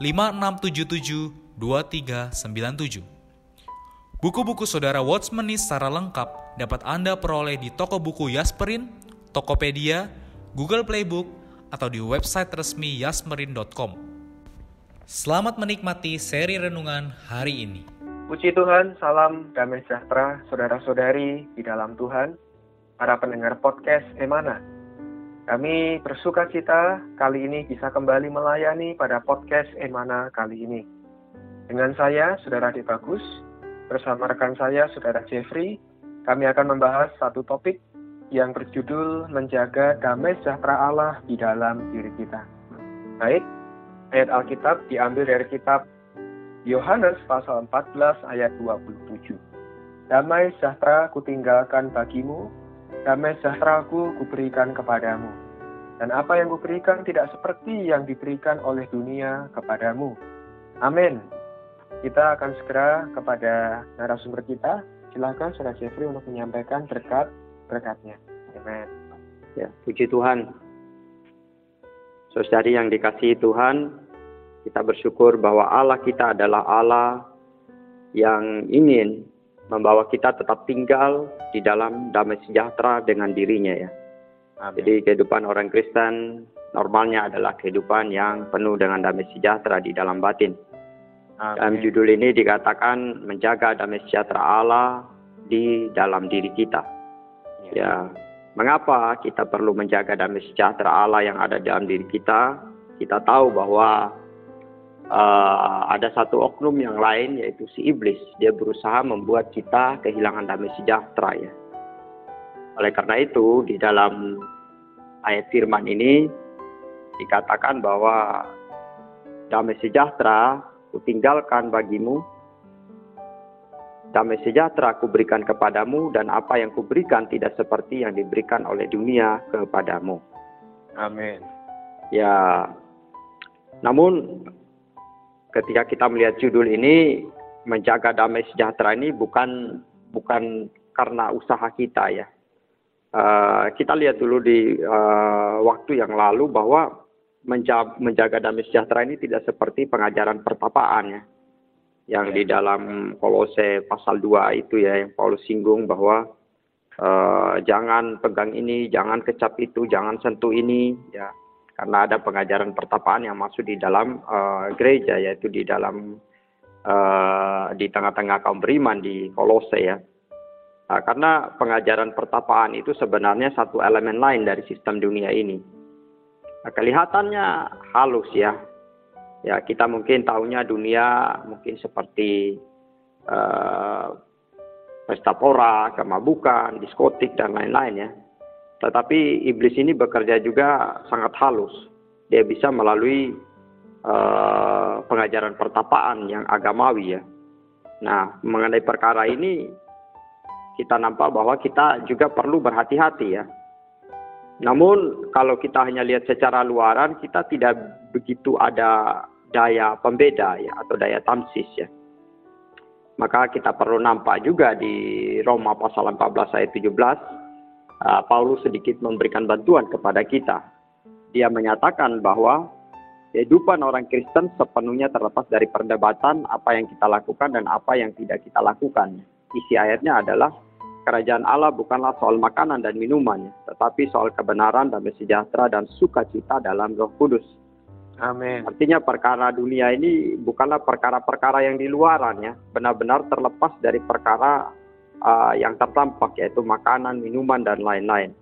5677 2397. Buku-buku saudara Watchmeni secara lengkap dapat Anda peroleh di toko buku Yasmerin, Tokopedia, Google Playbook, atau di website resmi yasmerin.com. Selamat menikmati seri renungan hari ini. Puji Tuhan, salam damai sejahtera saudara-saudari di dalam Tuhan, para pendengar podcast Emana. Kami bersuka cita kali ini bisa kembali melayani pada podcast Emana kali ini. Dengan saya, Saudara Adi Bagus, bersama rekan saya, Saudara Jeffrey, kami akan membahas satu topik yang berjudul Menjaga Damai Sejahtera Allah di dalam diri kita. Baik, ayat Alkitab diambil dari kitab Yohanes pasal 14 ayat 27. Damai sejahtera kutinggalkan bagimu, damai sejahtera ku kuberikan kepadamu. Dan apa yang kuberikan tidak seperti yang diberikan oleh dunia kepadamu. Amin. Kita akan segera kepada narasumber kita. Silakan Saudara Jeffrey untuk menyampaikan berkat berkatnya. Amin. Ya, puji Tuhan. Saudari yang dikasihi Tuhan, kita bersyukur bahwa Allah kita adalah Allah yang ingin membawa kita tetap tinggal di dalam damai sejahtera dengan dirinya ya. Amin. Jadi kehidupan orang Kristen normalnya adalah kehidupan yang penuh dengan damai sejahtera di dalam batin. Amin. Dalam judul ini dikatakan menjaga damai sejahtera Allah di dalam diri kita. Ya. ya. Mengapa kita perlu menjaga damai sejahtera Allah yang ada dalam diri kita? Kita tahu bahwa uh, ada satu oknum yang lain yaitu si iblis. Dia berusaha membuat kita kehilangan damai sejahtera ya. Oleh karena itu di dalam ayat firman ini dikatakan bahwa damai sejahtera kutinggalkan bagimu damai sejahtera kuberikan kepadamu dan apa yang kuberikan tidak seperti yang diberikan oleh dunia kepadamu. Amin. Ya, namun ketika kita melihat judul ini menjaga damai sejahtera ini bukan bukan karena usaha kita ya. Uh, kita lihat dulu di uh, waktu yang lalu bahwa menjaga, menjaga damai sejahtera ini tidak seperti pengajaran pertapaan ya. Yang di dalam Kolose pasal 2 itu ya yang Paulus singgung bahwa uh, jangan pegang ini, jangan kecap itu, jangan sentuh ini ya karena ada pengajaran pertapaan yang masuk di dalam uh, gereja yaitu di dalam uh, di tengah-tengah kaum beriman di Kolose ya. Nah, karena pengajaran pertapaan itu sebenarnya satu elemen lain dari sistem dunia ini. Nah, kelihatannya halus ya. Ya kita mungkin tahunya dunia mungkin seperti uh, pesta pora, kemabukan, diskotik dan lain-lain ya. Tetapi iblis ini bekerja juga sangat halus. Dia bisa melalui uh, pengajaran pertapaan yang agamawi ya. Nah, mengenai perkara ini kita nampak bahwa kita juga perlu berhati-hati ya. Namun kalau kita hanya lihat secara luaran, kita tidak begitu ada daya pembeda ya atau daya tamsis ya. Maka kita perlu nampak juga di Roma pasal 14 ayat 17 uh, Paulus sedikit memberikan bantuan kepada kita. Dia menyatakan bahwa kehidupan orang Kristen sepenuhnya terlepas dari perdebatan apa yang kita lakukan dan apa yang tidak kita lakukan. Isi ayatnya adalah kerajaan Allah bukanlah soal makanan dan minuman, tetapi soal kebenaran, damai sejahtera, dan sukacita dalam roh kudus. Amin. Artinya perkara dunia ini bukanlah perkara-perkara yang di luaran ya, benar-benar terlepas dari perkara uh, yang tertampak yaitu makanan, minuman dan lain-lain.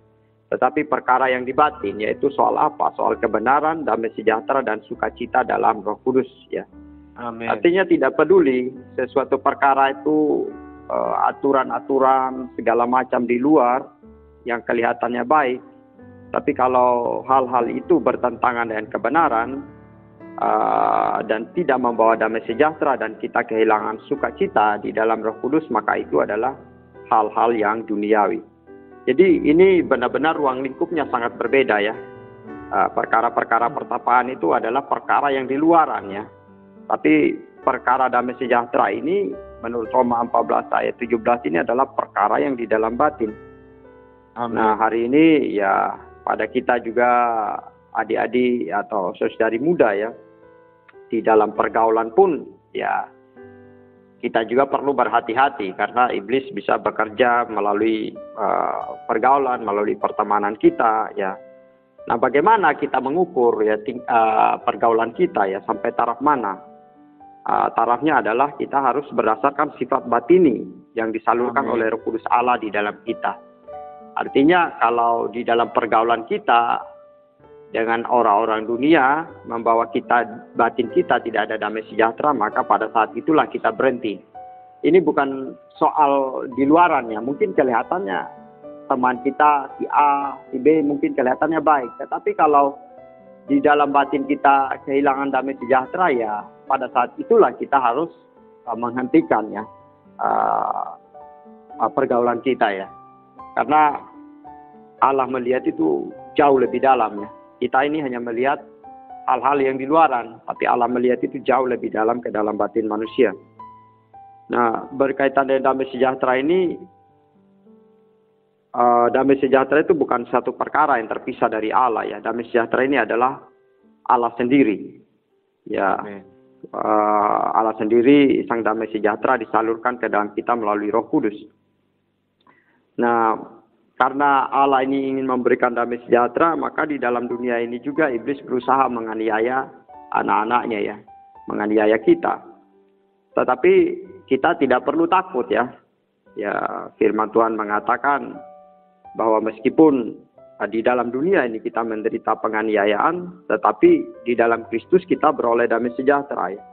Tetapi perkara yang di batin yaitu soal apa? Soal kebenaran, damai sejahtera dan sukacita dalam Roh Kudus ya. Amin. Artinya tidak peduli sesuatu perkara itu uh, aturan-aturan segala macam di luar yang kelihatannya baik, tapi kalau hal-hal itu bertentangan dengan kebenaran uh, dan tidak membawa damai sejahtera dan kita kehilangan sukacita di dalam Roh Kudus, maka itu adalah hal-hal yang duniawi. Jadi ini benar-benar ruang lingkupnya sangat berbeda ya. Perkara-perkara uh, pertapaan itu adalah perkara yang di luaran ya. Tapi perkara damai sejahtera ini menurut Roma 14 ayat 17 ini adalah perkara yang di dalam batin. Amin. Nah hari ini ya pada kita juga adik-adik atau saudari muda ya di dalam pergaulan pun ya kita juga perlu berhati-hati karena iblis bisa bekerja melalui uh, pergaulan, melalui pertemanan kita ya. Nah, bagaimana kita mengukur ya ting, uh, pergaulan kita ya sampai taraf mana? Uh, tarafnya adalah kita harus berdasarkan sifat batini yang disalurkan Amin. oleh Roh Kudus Allah di dalam kita. Artinya kalau di dalam pergaulan kita dengan orang-orang dunia membawa kita batin kita tidak ada damai sejahtera maka pada saat itulah kita berhenti. Ini bukan soal di luarannya, mungkin kelihatannya teman kita si A, si B mungkin kelihatannya baik, tetapi kalau di dalam batin kita kehilangan damai sejahtera ya pada saat itulah kita harus uh, menghentikan ya uh, uh, pergaulan kita ya karena Allah melihat itu jauh lebih dalam ya. Kita ini hanya melihat hal-hal yang di luaran, tapi Allah melihat itu jauh lebih dalam ke dalam batin manusia. Nah, berkaitan dengan damai sejahtera ini, uh, damai sejahtera itu bukan satu perkara yang terpisah dari Allah ya. Damai sejahtera ini adalah Allah sendiri. Ya, uh, Allah sendiri sang damai sejahtera disalurkan ke dalam kita melalui Roh Kudus. Nah, karena Allah ini ingin memberikan damai sejahtera, maka di dalam dunia ini juga iblis berusaha menganiaya anak-anaknya ya, menganiaya kita. Tetapi kita tidak perlu takut ya. Ya, firman Tuhan mengatakan bahwa meskipun di dalam dunia ini kita menderita penganiayaan, tetapi di dalam Kristus kita beroleh damai sejahtera ya.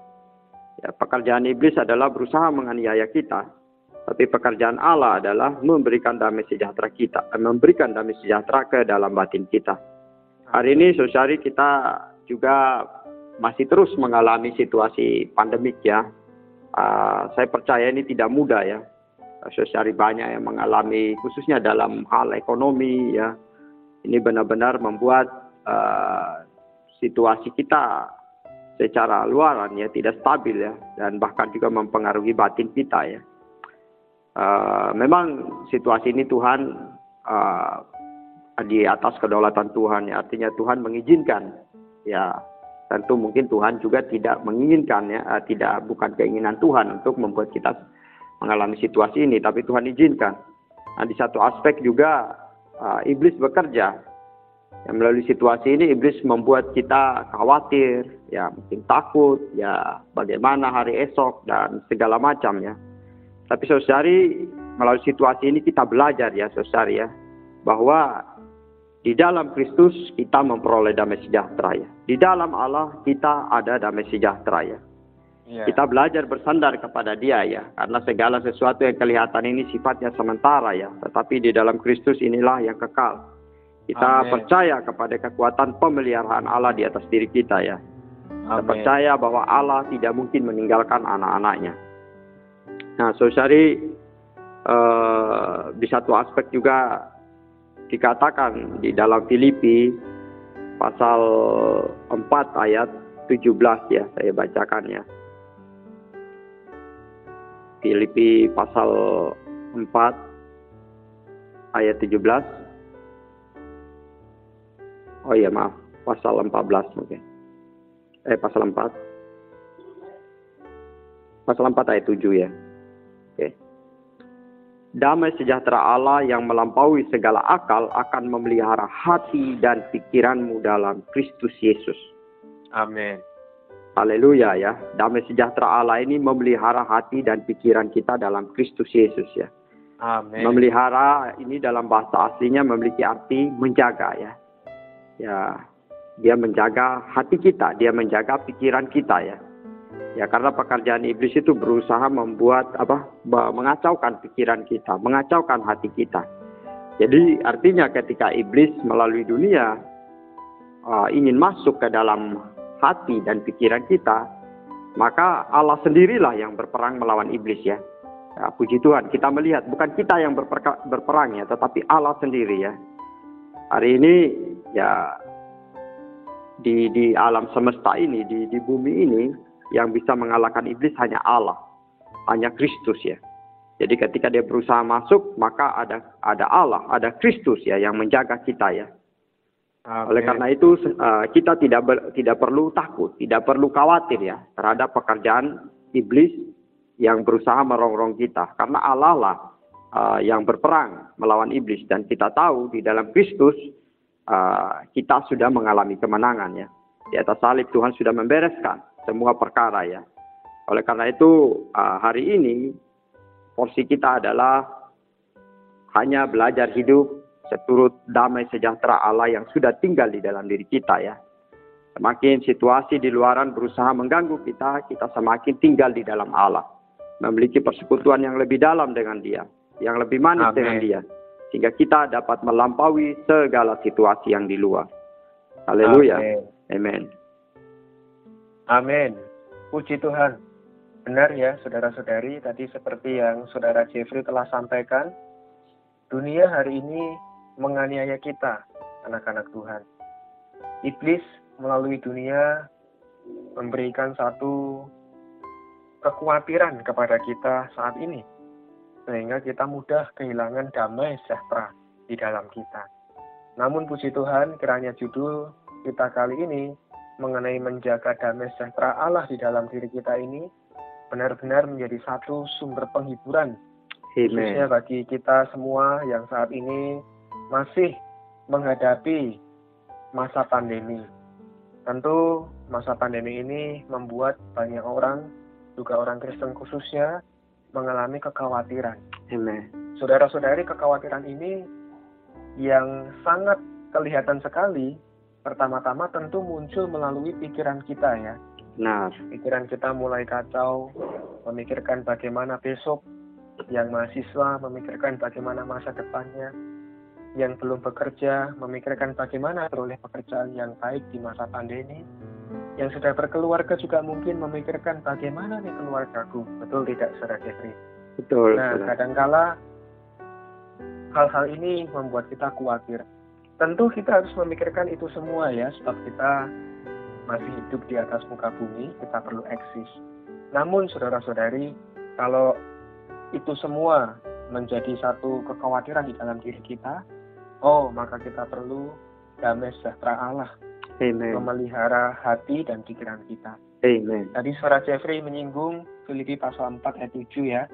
ya pekerjaan iblis adalah berusaha menganiaya kita. Tapi pekerjaan Allah adalah memberikan damai sejahtera kita, eh, memberikan damai sejahtera ke dalam batin kita. Hari ini saudari kita juga masih terus mengalami situasi pandemik ya. Uh, saya percaya ini tidak mudah ya. Saudari banyak yang mengalami khususnya dalam hal ekonomi ya. Ini benar-benar membuat uh, situasi kita secara luaran ya tidak stabil ya dan bahkan juga mempengaruhi batin kita ya. Uh, memang situasi ini Tuhan uh, di atas kedaulatan Tuhan. Ya artinya Tuhan mengizinkan. Ya tentu mungkin Tuhan juga tidak menginginkan ya uh, tidak bukan keinginan Tuhan untuk membuat kita mengalami situasi ini tapi Tuhan izinkan. Nah di satu aspek juga uh, iblis bekerja. Ya, melalui situasi ini iblis membuat kita khawatir ya mungkin takut ya bagaimana hari esok dan segala macam ya tapi saudari, melalui situasi ini kita belajar ya saudari ya, bahwa di dalam Kristus kita memperoleh damai sejahtera ya. Di dalam Allah kita ada damai sejahtera ya. Yeah. Kita belajar bersandar kepada Dia ya, karena segala sesuatu yang kelihatan ini sifatnya sementara ya, tetapi di dalam Kristus inilah yang kekal. Kita Amen. percaya kepada kekuatan pemeliharaan Allah di atas diri kita ya. Kita percaya bahwa Allah tidak mungkin meninggalkan anak-anaknya. Nah, saudari uh, di satu aspek juga dikatakan di dalam Filipi pasal 4 ayat 17 ya, saya bacakan ya. Filipi pasal 4 ayat 17. Oh iya maaf, pasal 14 mungkin. Eh pasal 4. Pasal 4 ayat 7 ya. Damai sejahtera Allah yang melampaui segala akal akan memelihara hati dan pikiranmu dalam Kristus Yesus. Amin. Haleluya ya. Damai sejahtera Allah ini memelihara hati dan pikiran kita dalam Kristus Yesus ya. Amin. Memelihara ini dalam bahasa aslinya memiliki arti menjaga ya. Ya, dia menjaga hati kita, dia menjaga pikiran kita ya. Ya karena pekerjaan iblis itu berusaha membuat apa mengacaukan pikiran kita, mengacaukan hati kita. Jadi artinya ketika iblis melalui dunia uh, ingin masuk ke dalam hati dan pikiran kita, maka Allah sendirilah yang berperang melawan iblis ya. ya puji Tuhan, kita melihat bukan kita yang berperang ya, tetapi Allah sendiri ya. Hari ini ya di di alam semesta ini, di di bumi ini yang bisa mengalahkan iblis hanya Allah, hanya Kristus ya. Jadi ketika dia berusaha masuk, maka ada ada Allah, ada Kristus ya yang menjaga kita ya. Amin. Oleh karena itu uh, kita tidak ber, tidak perlu takut, tidak perlu khawatir ya terhadap pekerjaan iblis yang berusaha merongrong kita, karena Allah lah uh, yang berperang melawan iblis dan kita tahu di dalam Kristus uh, kita sudah mengalami kemenangan ya. Di atas salib Tuhan sudah membereskan semua perkara ya. Oleh karena itu uh, hari ini porsi kita adalah hanya belajar hidup seturut damai sejahtera Allah yang sudah tinggal di dalam diri kita ya. Semakin situasi di luaran berusaha mengganggu kita, kita semakin tinggal di dalam Allah. Memiliki persekutuan yang lebih dalam dengan dia, yang lebih manis Amen. dengan dia. Sehingga kita dapat melampaui segala situasi yang di luar. Haleluya. Amin. Amin. Puji Tuhan. Benar ya, saudara-saudari, tadi seperti yang saudara Jeffrey telah sampaikan, dunia hari ini menganiaya kita, anak-anak Tuhan. Iblis melalui dunia memberikan satu kekhawatiran kepada kita saat ini, sehingga kita mudah kehilangan damai sejahtera di dalam kita. Namun puji Tuhan, kiranya judul kita kali ini mengenai menjaga damai sejahtera Allah di dalam diri kita ini benar-benar menjadi satu sumber penghiburan Amen. khususnya bagi kita semua yang saat ini masih menghadapi masa pandemi. Tentu masa pandemi ini membuat banyak orang, juga orang Kristen khususnya, mengalami kekhawatiran. Amen. Saudara-saudari, kekhawatiran ini yang sangat kelihatan sekali pertama-tama tentu muncul melalui pikiran kita ya. Nah, pikiran kita mulai kacau, memikirkan bagaimana besok, yang mahasiswa memikirkan bagaimana masa depannya, yang belum bekerja memikirkan bagaimana beroleh pekerjaan yang baik di masa pandemi, yang sudah berkeluarga juga mungkin memikirkan bagaimana nih keluargaku, betul tidak, Saudara Jeffrey? Betul. Nah, kadangkala hal-hal ini membuat kita khawatir. Tentu kita harus memikirkan itu semua ya, sebab kita masih hidup di atas muka bumi, kita perlu eksis. Namun saudara-saudari, kalau itu semua menjadi satu kekhawatiran di dalam diri kita, oh maka kita perlu damai sejahtera Allah. Amen. Memelihara hati dan pikiran kita. Amen. Tadi suara Jeffrey menyinggung Filipi pasal 4 ayat 7 ya.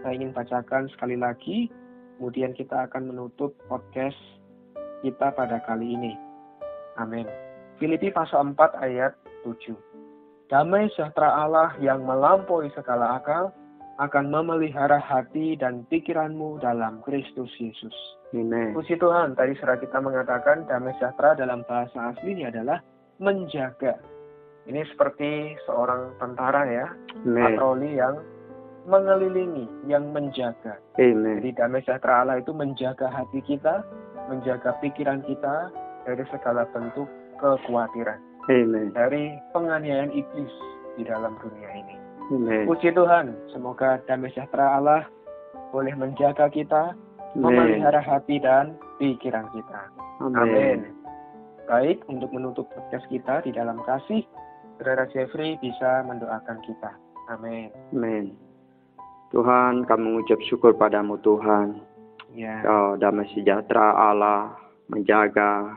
Saya ingin bacakan sekali lagi, kemudian kita akan menutup podcast kita pada kali ini. Amin. Filipi pasal 4 ayat 7. Damai sejahtera Allah yang melampaui segala akal akan memelihara hati dan pikiranmu dalam Kristus Yesus. Amen. Puji Tuhan, tadi serah kita mengatakan damai sejahtera dalam bahasa aslinya adalah menjaga. Ini seperti seorang tentara ya, Amen. patroli yang mengelilingi, yang menjaga. Amen. Jadi damai sejahtera Allah itu menjaga hati kita, menjaga pikiran kita dari segala bentuk kekhawatiran. Amen. Dari penganiayaan iblis di dalam dunia ini. Amen. Puji Tuhan, semoga damai sejahtera Allah boleh menjaga kita, memelihara hati dan pikiran kita. Amin. Baik, untuk menutup podcast kita di dalam kasih, Saudara Jeffrey bisa mendoakan kita. Amin. Amin. Tuhan, kami mengucap syukur padamu Tuhan Ya. Oh, damai sejahtera Allah menjaga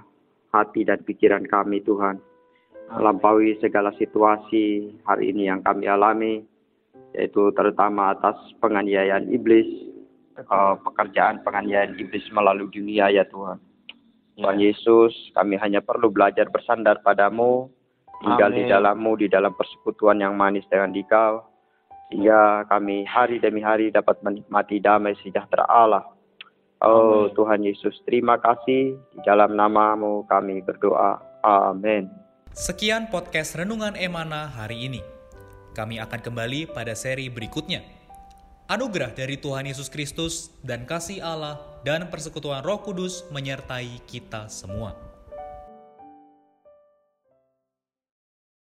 hati dan pikiran kami Tuhan. Melampaui segala situasi hari ini yang kami alami, yaitu terutama atas penganiayaan iblis, uh, pekerjaan penganiayaan iblis melalui dunia ya Tuhan. Ya. Tuhan Yesus, kami hanya perlu belajar bersandar padamu tinggal di Amin. dalammu, di dalam persekutuan yang manis dengan dikau, sehingga kami hari demi hari dapat menikmati damai sejahtera Allah. Oh. Tuhan Yesus, terima kasih. Di dalam namamu kami berdoa. Amin. Sekian podcast Renungan Emana hari ini. Kami akan kembali pada seri berikutnya. Anugerah dari Tuhan Yesus Kristus dan kasih Allah dan persekutuan Roh Kudus menyertai kita semua.